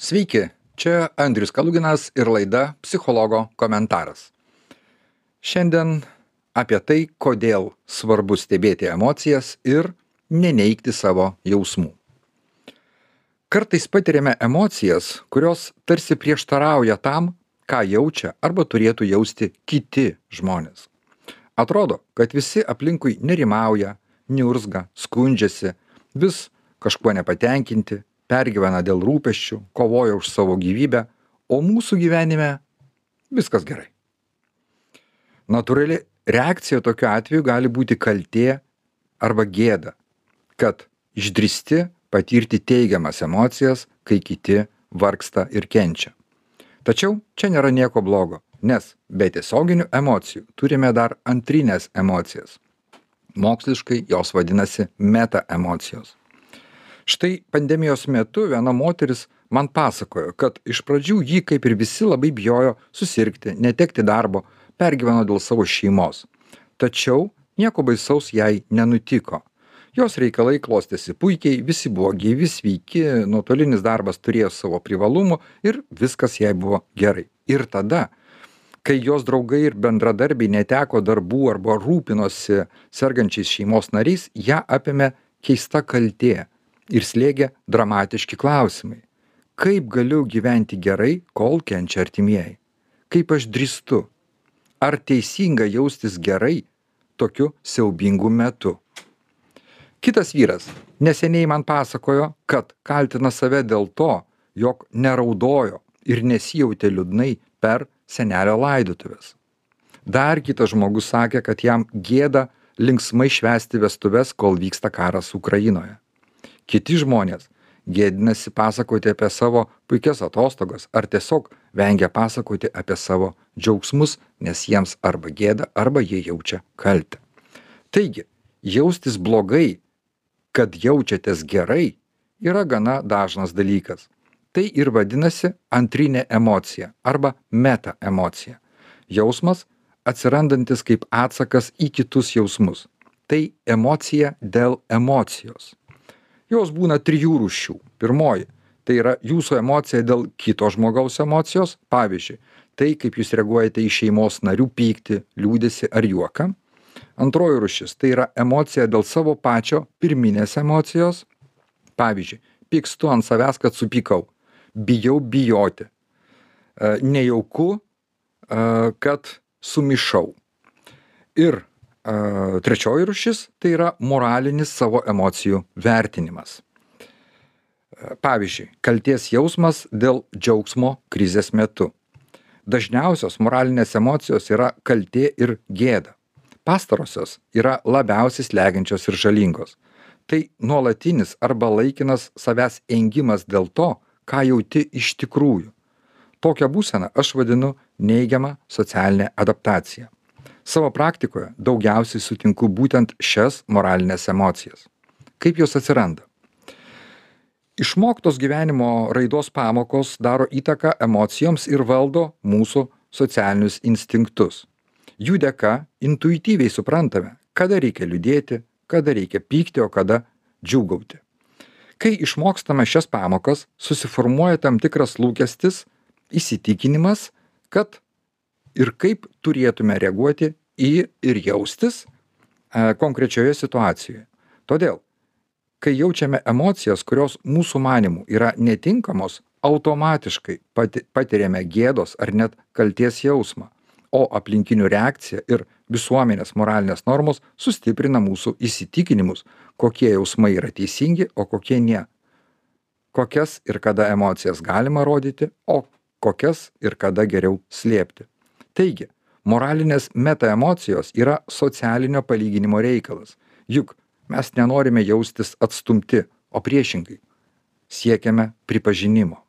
Sveiki, čia Andrius Kaluginas ir laida Psichologo komentaras. Šiandien apie tai, kodėl svarbu stebėti emocijas ir neneikti savo jausmų. Kartais patiriame emocijas, kurios tarsi prieštarauja tam, ką jaučia arba turėtų jausti kiti žmonės. Atrodo, kad visi aplinkui nerimauja, niurzga, skundžiasi, vis kažkuo nepatenkinti, pergyvena dėl rūpesčių, kovoja už savo gyvybę, o mūsų gyvenime viskas gerai. Natūrali reakcija tokiu atveju gali būti kaltė arba gėda, kad išdristi patirti teigiamas emocijas, kai kiti vargsta ir kenčia. Tačiau čia nėra nieko blogo, nes be tiesioginių emocijų turime dar antrinės emocijas. Moksliškai jos vadinasi meta emocijos štai pandemijos metu viena moteris man pasakojo kad iš pradžių ji kaip ir visi labai bijojo susirgti netekti darbo pergyveno dėl savo šeimos. Tačiau nieko baisaus jai nenutiko. Jos reikalai klostėsi puikiai visi buvo gyvi sveiki nuotolinis darbas turėjo savo privalumų ir viskas jai buvo gerai. Ir tada kai jos draugai ir bendradarbiai neteko darbų arba rūpinosi sergančiais šeimos nariais ją apėmė keista kaltė ir slėgė dramatiški klausimai. Kaip galiu gyventi gerai, kol kenčia artimieji? Kaip aš drįstu? Ar teisinga jaustis gerai tokiu siaubingu metu? Kitas vyras neseniai man pasakojo, kad kaltina save dėl to, jog neraudojo ir nesijautė liūdnai per senelio laidotuvės. Dar kitas žmogus sakė, kad jam gėda linksmai švęsti vestuves, kol vyksta karas Ukrainoje kiti žmonės gėdinasi pasakoti apie savo puikias atostogas ar tiesiog vengia pasakoti apie savo džiaugsmus, nes jiems arba gėda, arba jie jaučia kaltę. Taigi, jaustis blogai, kad jaučiatės gerai, yra gana dažnas dalykas. Tai ir vadinasi antrinė emocija arba meta emocija. Jausmas atsirandantis kaip atsakas į kitus jausmus. Tai emocija dėl emocijos jos būna trijų rūšių. Pirmoji tai yra jūsų emocija dėl kito žmogaus emocijos. Pavyzdžiui tai kaip jūs reaguojate į šeimos narių pyktį liūdesį ar juoką. Antroji rūšis tai yra emocija dėl savo pačio pirminės emocijos. Pavyzdžiui pykstu ant savęs kad supykau. Bijau bijoti. E, nejauku e, kad sumišau. Ir Trečioji rušis tai yra moralinis savo emocijų vertinimas. Pavyzdžiui, kalties jausmas dėl džiaugsmo krizės metu. Dažniausios moralinės emocijos yra kaltė ir gėda. Pastarosios yra labiausiai slegiančios ir žalingos. Tai nuolatinis arba laikinas savęs engimas dėl to, ką jauti iš tikrųjų. Tokią būseną aš vadinu neigiamą socialinę adaptaciją savo praktikoje daugiausiai sutinku būtent šias moralines emocijas. Kaip jos atsiranda? Išmoktos gyvenimo raidos pamokos daro įtaką emocijoms ir valdo mūsų socialinius instinktus. Jų dėka intuityviai suprantame, kada reikia liūdėti, kada reikia pykti, o kada džiūgauti. Kai išmokstame šias pamokas, susiformuoja tam tikras lūkestis, įsitikinimas, kad ir kaip turėtume reaguoti į ir jaustis e, konkrečioje situacijoje. Todėl, kai jaučiame emocijas, kurios mūsų manimų yra netinkamos, automatiškai pati, patiriame gėdos ar net kalties jausmą, o aplinkinių reakcija ir visuomenės moralinės normos sustiprina mūsų įsitikinimus, kokie jausmai yra teisingi, o kokie ne. Kokias ir kada emocijas galima rodyti, o kokias ir kada geriau slėpti taigi moralinės metaemocijos yra socialinio palyginimo reikalas. Juk mes nenorime jaustis atstumti o priešingai siekiame pripažinimo.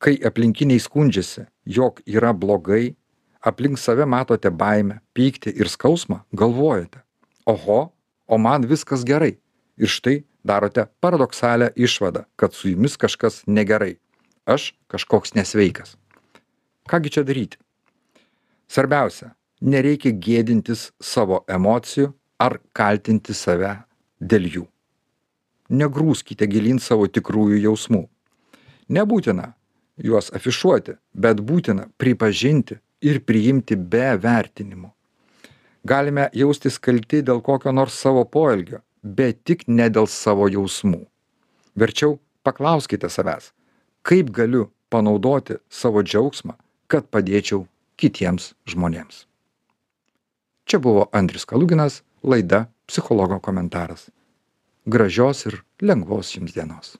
Kai aplinkiniai skundžiasi jog yra blogai aplink save matote baimę pyktį ir skausmą galvojate oho o man viskas gerai. Ir štai darote paradoksalią išvadą kad su jumis kažkas negerai. Aš kažkoks nesveikas. Ką gi čia daryti Svarbiausia, nereikia gėdintis savo emocijų ar kaltinti save dėl jų. Negrūskite gilin savo tikrųjų jausmų. nebūtina juos afišuoti bet būtina pripažinti ir priimti be vertinimų galime jaustis kalti dėl kokio nors savo poelgio bet tik ne dėl savo jausmų verčiau paklauskite savęs kaip galiu panaudoti savo džiaugsmą kad padėčiau kitiems žmonėms. Čia buvo andrius kaluginas laida psichologo komentaras. Gražios ir lengvos jums dienos